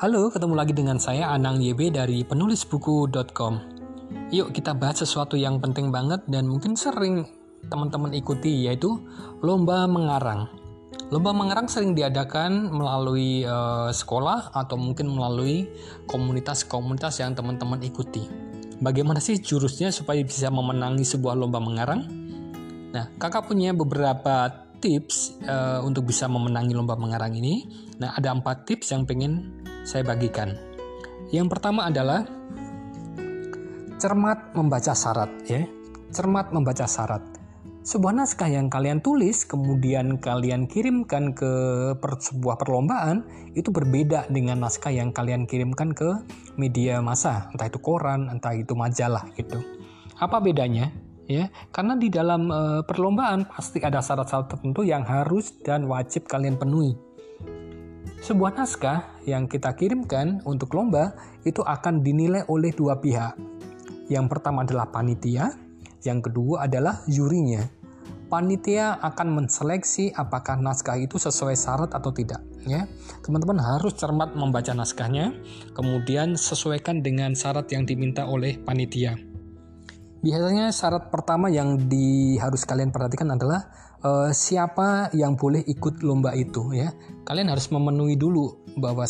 Halo, ketemu lagi dengan saya Anang YB dari penulisbuku.com. Yuk kita bahas sesuatu yang penting banget dan mungkin sering teman-teman ikuti yaitu lomba mengarang. Lomba mengarang sering diadakan melalui uh, sekolah atau mungkin melalui komunitas-komunitas yang teman-teman ikuti. Bagaimana sih jurusnya supaya bisa memenangi sebuah lomba mengarang? Nah, kakak punya beberapa tips uh, untuk bisa memenangi lomba mengarang ini. Nah, ada empat tips yang pengen saya bagikan. Yang pertama adalah cermat membaca syarat ya. Cermat membaca syarat. Sebuah naskah yang kalian tulis kemudian kalian kirimkan ke per, sebuah perlombaan itu berbeda dengan naskah yang kalian kirimkan ke media massa, entah itu koran, entah itu majalah gitu. Apa bedanya? Ya, karena di dalam e, perlombaan pasti ada syarat-syarat tertentu yang harus dan wajib kalian penuhi. Sebuah naskah yang kita kirimkan untuk lomba itu akan dinilai oleh dua pihak. Yang pertama adalah panitia, yang kedua adalah jurinya. Panitia akan menseleksi apakah naskah itu sesuai syarat atau tidak. Ya, teman-teman harus cermat membaca naskahnya, kemudian sesuaikan dengan syarat yang diminta oleh panitia. Biasanya syarat pertama yang di harus kalian perhatikan adalah uh, siapa yang boleh ikut lomba itu ya. Kalian harus memenuhi dulu bahwa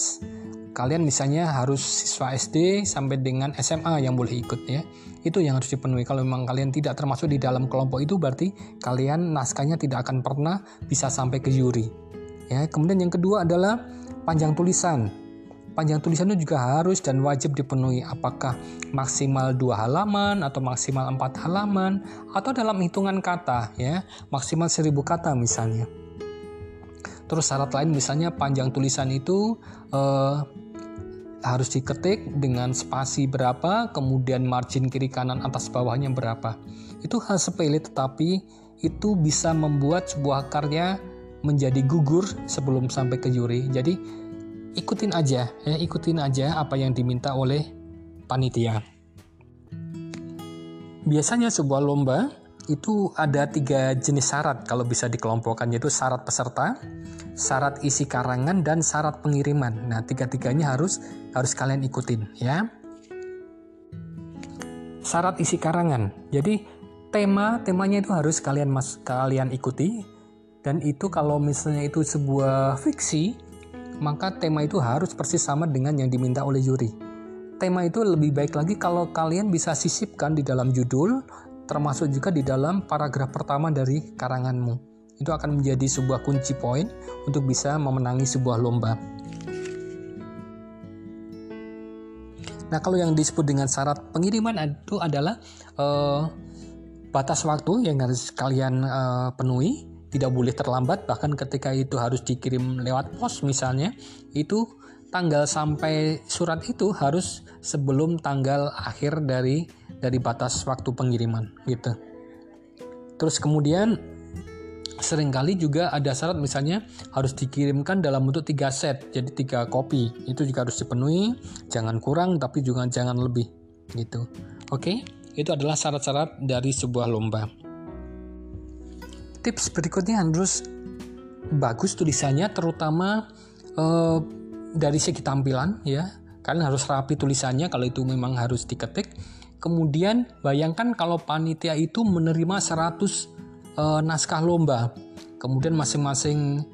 kalian misalnya harus siswa SD sampai dengan SMA yang boleh ikut ya. Itu yang harus dipenuhi. Kalau memang kalian tidak termasuk di dalam kelompok itu berarti kalian naskahnya tidak akan pernah bisa sampai ke juri. Ya, kemudian yang kedua adalah panjang tulisan panjang tulisannya juga harus dan wajib dipenuhi. Apakah maksimal dua halaman atau maksimal empat halaman atau dalam hitungan kata ya? Maksimal seribu kata misalnya. Terus syarat lain misalnya panjang tulisan itu eh, harus diketik dengan spasi berapa kemudian margin kiri kanan atas bawahnya berapa. Itu hal sepele tetapi itu bisa membuat sebuah karya menjadi gugur sebelum sampai ke juri. Jadi ikutin aja ya ikutin aja apa yang diminta oleh panitia biasanya sebuah lomba itu ada tiga jenis syarat kalau bisa dikelompokkan yaitu syarat peserta, syarat isi karangan dan syarat pengiriman. Nah tiga-tiganya harus harus kalian ikutin ya. Syarat isi karangan. Jadi tema temanya itu harus kalian mas kalian ikuti dan itu kalau misalnya itu sebuah fiksi maka tema itu harus persis sama dengan yang diminta oleh juri. Tema itu lebih baik lagi kalau kalian bisa sisipkan di dalam judul, termasuk juga di dalam paragraf pertama dari karanganmu. Itu akan menjadi sebuah kunci poin untuk bisa memenangi sebuah lomba. Nah, kalau yang disebut dengan syarat pengiriman itu adalah uh, batas waktu yang harus kalian uh, penuhi tidak boleh terlambat bahkan ketika itu harus dikirim lewat pos misalnya itu tanggal sampai surat itu harus sebelum tanggal akhir dari dari batas waktu pengiriman gitu. Terus kemudian sering kali juga ada syarat misalnya harus dikirimkan dalam bentuk tiga set jadi tiga kopi. Itu juga harus dipenuhi jangan kurang tapi juga jangan lebih gitu. Oke? Itu adalah syarat-syarat dari sebuah lomba tips berikutnya harus bagus tulisannya terutama uh, dari segi tampilan ya. Kalian harus rapi tulisannya kalau itu memang harus diketik. Kemudian bayangkan kalau panitia itu menerima 100 uh, eh, naskah lomba. Kemudian masing-masing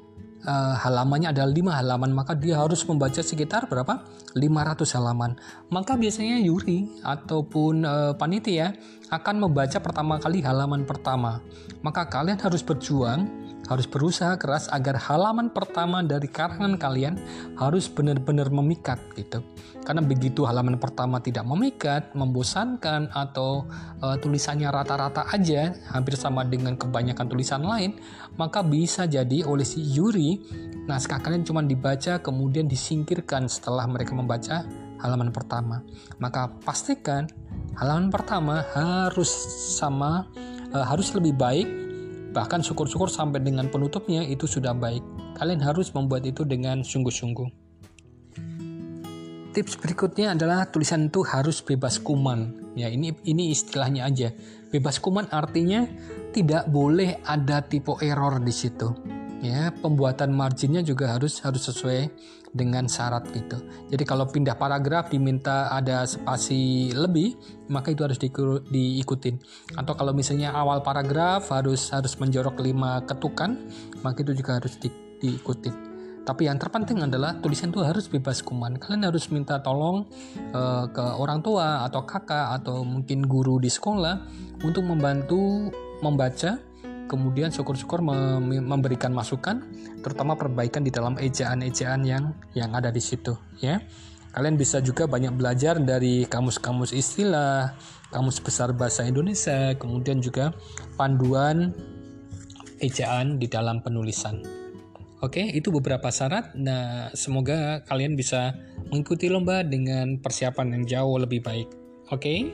uh, halamannya adalah 5 halaman maka dia harus membaca sekitar berapa? 500 halaman. Maka biasanya Yuri ataupun uh, panitia akan membaca pertama kali halaman pertama. Maka kalian harus berjuang harus berusaha keras agar halaman pertama dari karangan kalian harus benar-benar memikat gitu. Karena begitu halaman pertama tidak memikat, membosankan atau uh, tulisannya rata-rata aja, hampir sama dengan kebanyakan tulisan lain, maka bisa jadi oleh si Yuri naskah kalian cuma dibaca kemudian disingkirkan setelah mereka membaca halaman pertama. Maka pastikan halaman pertama harus sama uh, harus lebih baik Bahkan syukur-syukur sampai dengan penutupnya itu sudah baik. Kalian harus membuat itu dengan sungguh-sungguh. Tips berikutnya adalah tulisan itu harus bebas kuman. Ya, ini ini istilahnya aja. Bebas kuman artinya tidak boleh ada tipe error di situ. ya pembuatan marginnya juga harus harus sesuai dengan syarat gitu. Jadi kalau pindah paragraf diminta ada spasi lebih, maka itu harus di, diikutin. Atau kalau misalnya awal paragraf harus harus menjorok lima ketukan, maka itu juga harus di, diikutin. Tapi yang terpenting adalah tulisan itu harus bebas kuman. Kalian harus minta tolong uh, ke orang tua atau kakak atau mungkin guru di sekolah untuk membantu membaca kemudian syukur-syukur memberikan masukan terutama perbaikan di dalam ejaan-ejaan yang yang ada di situ ya kalian bisa juga banyak belajar dari kamus-kamus istilah kamus besar bahasa Indonesia kemudian juga panduan ejaan di dalam penulisan Oke, itu beberapa syarat. Nah, semoga kalian bisa mengikuti lomba dengan persiapan yang jauh lebih baik. Oke.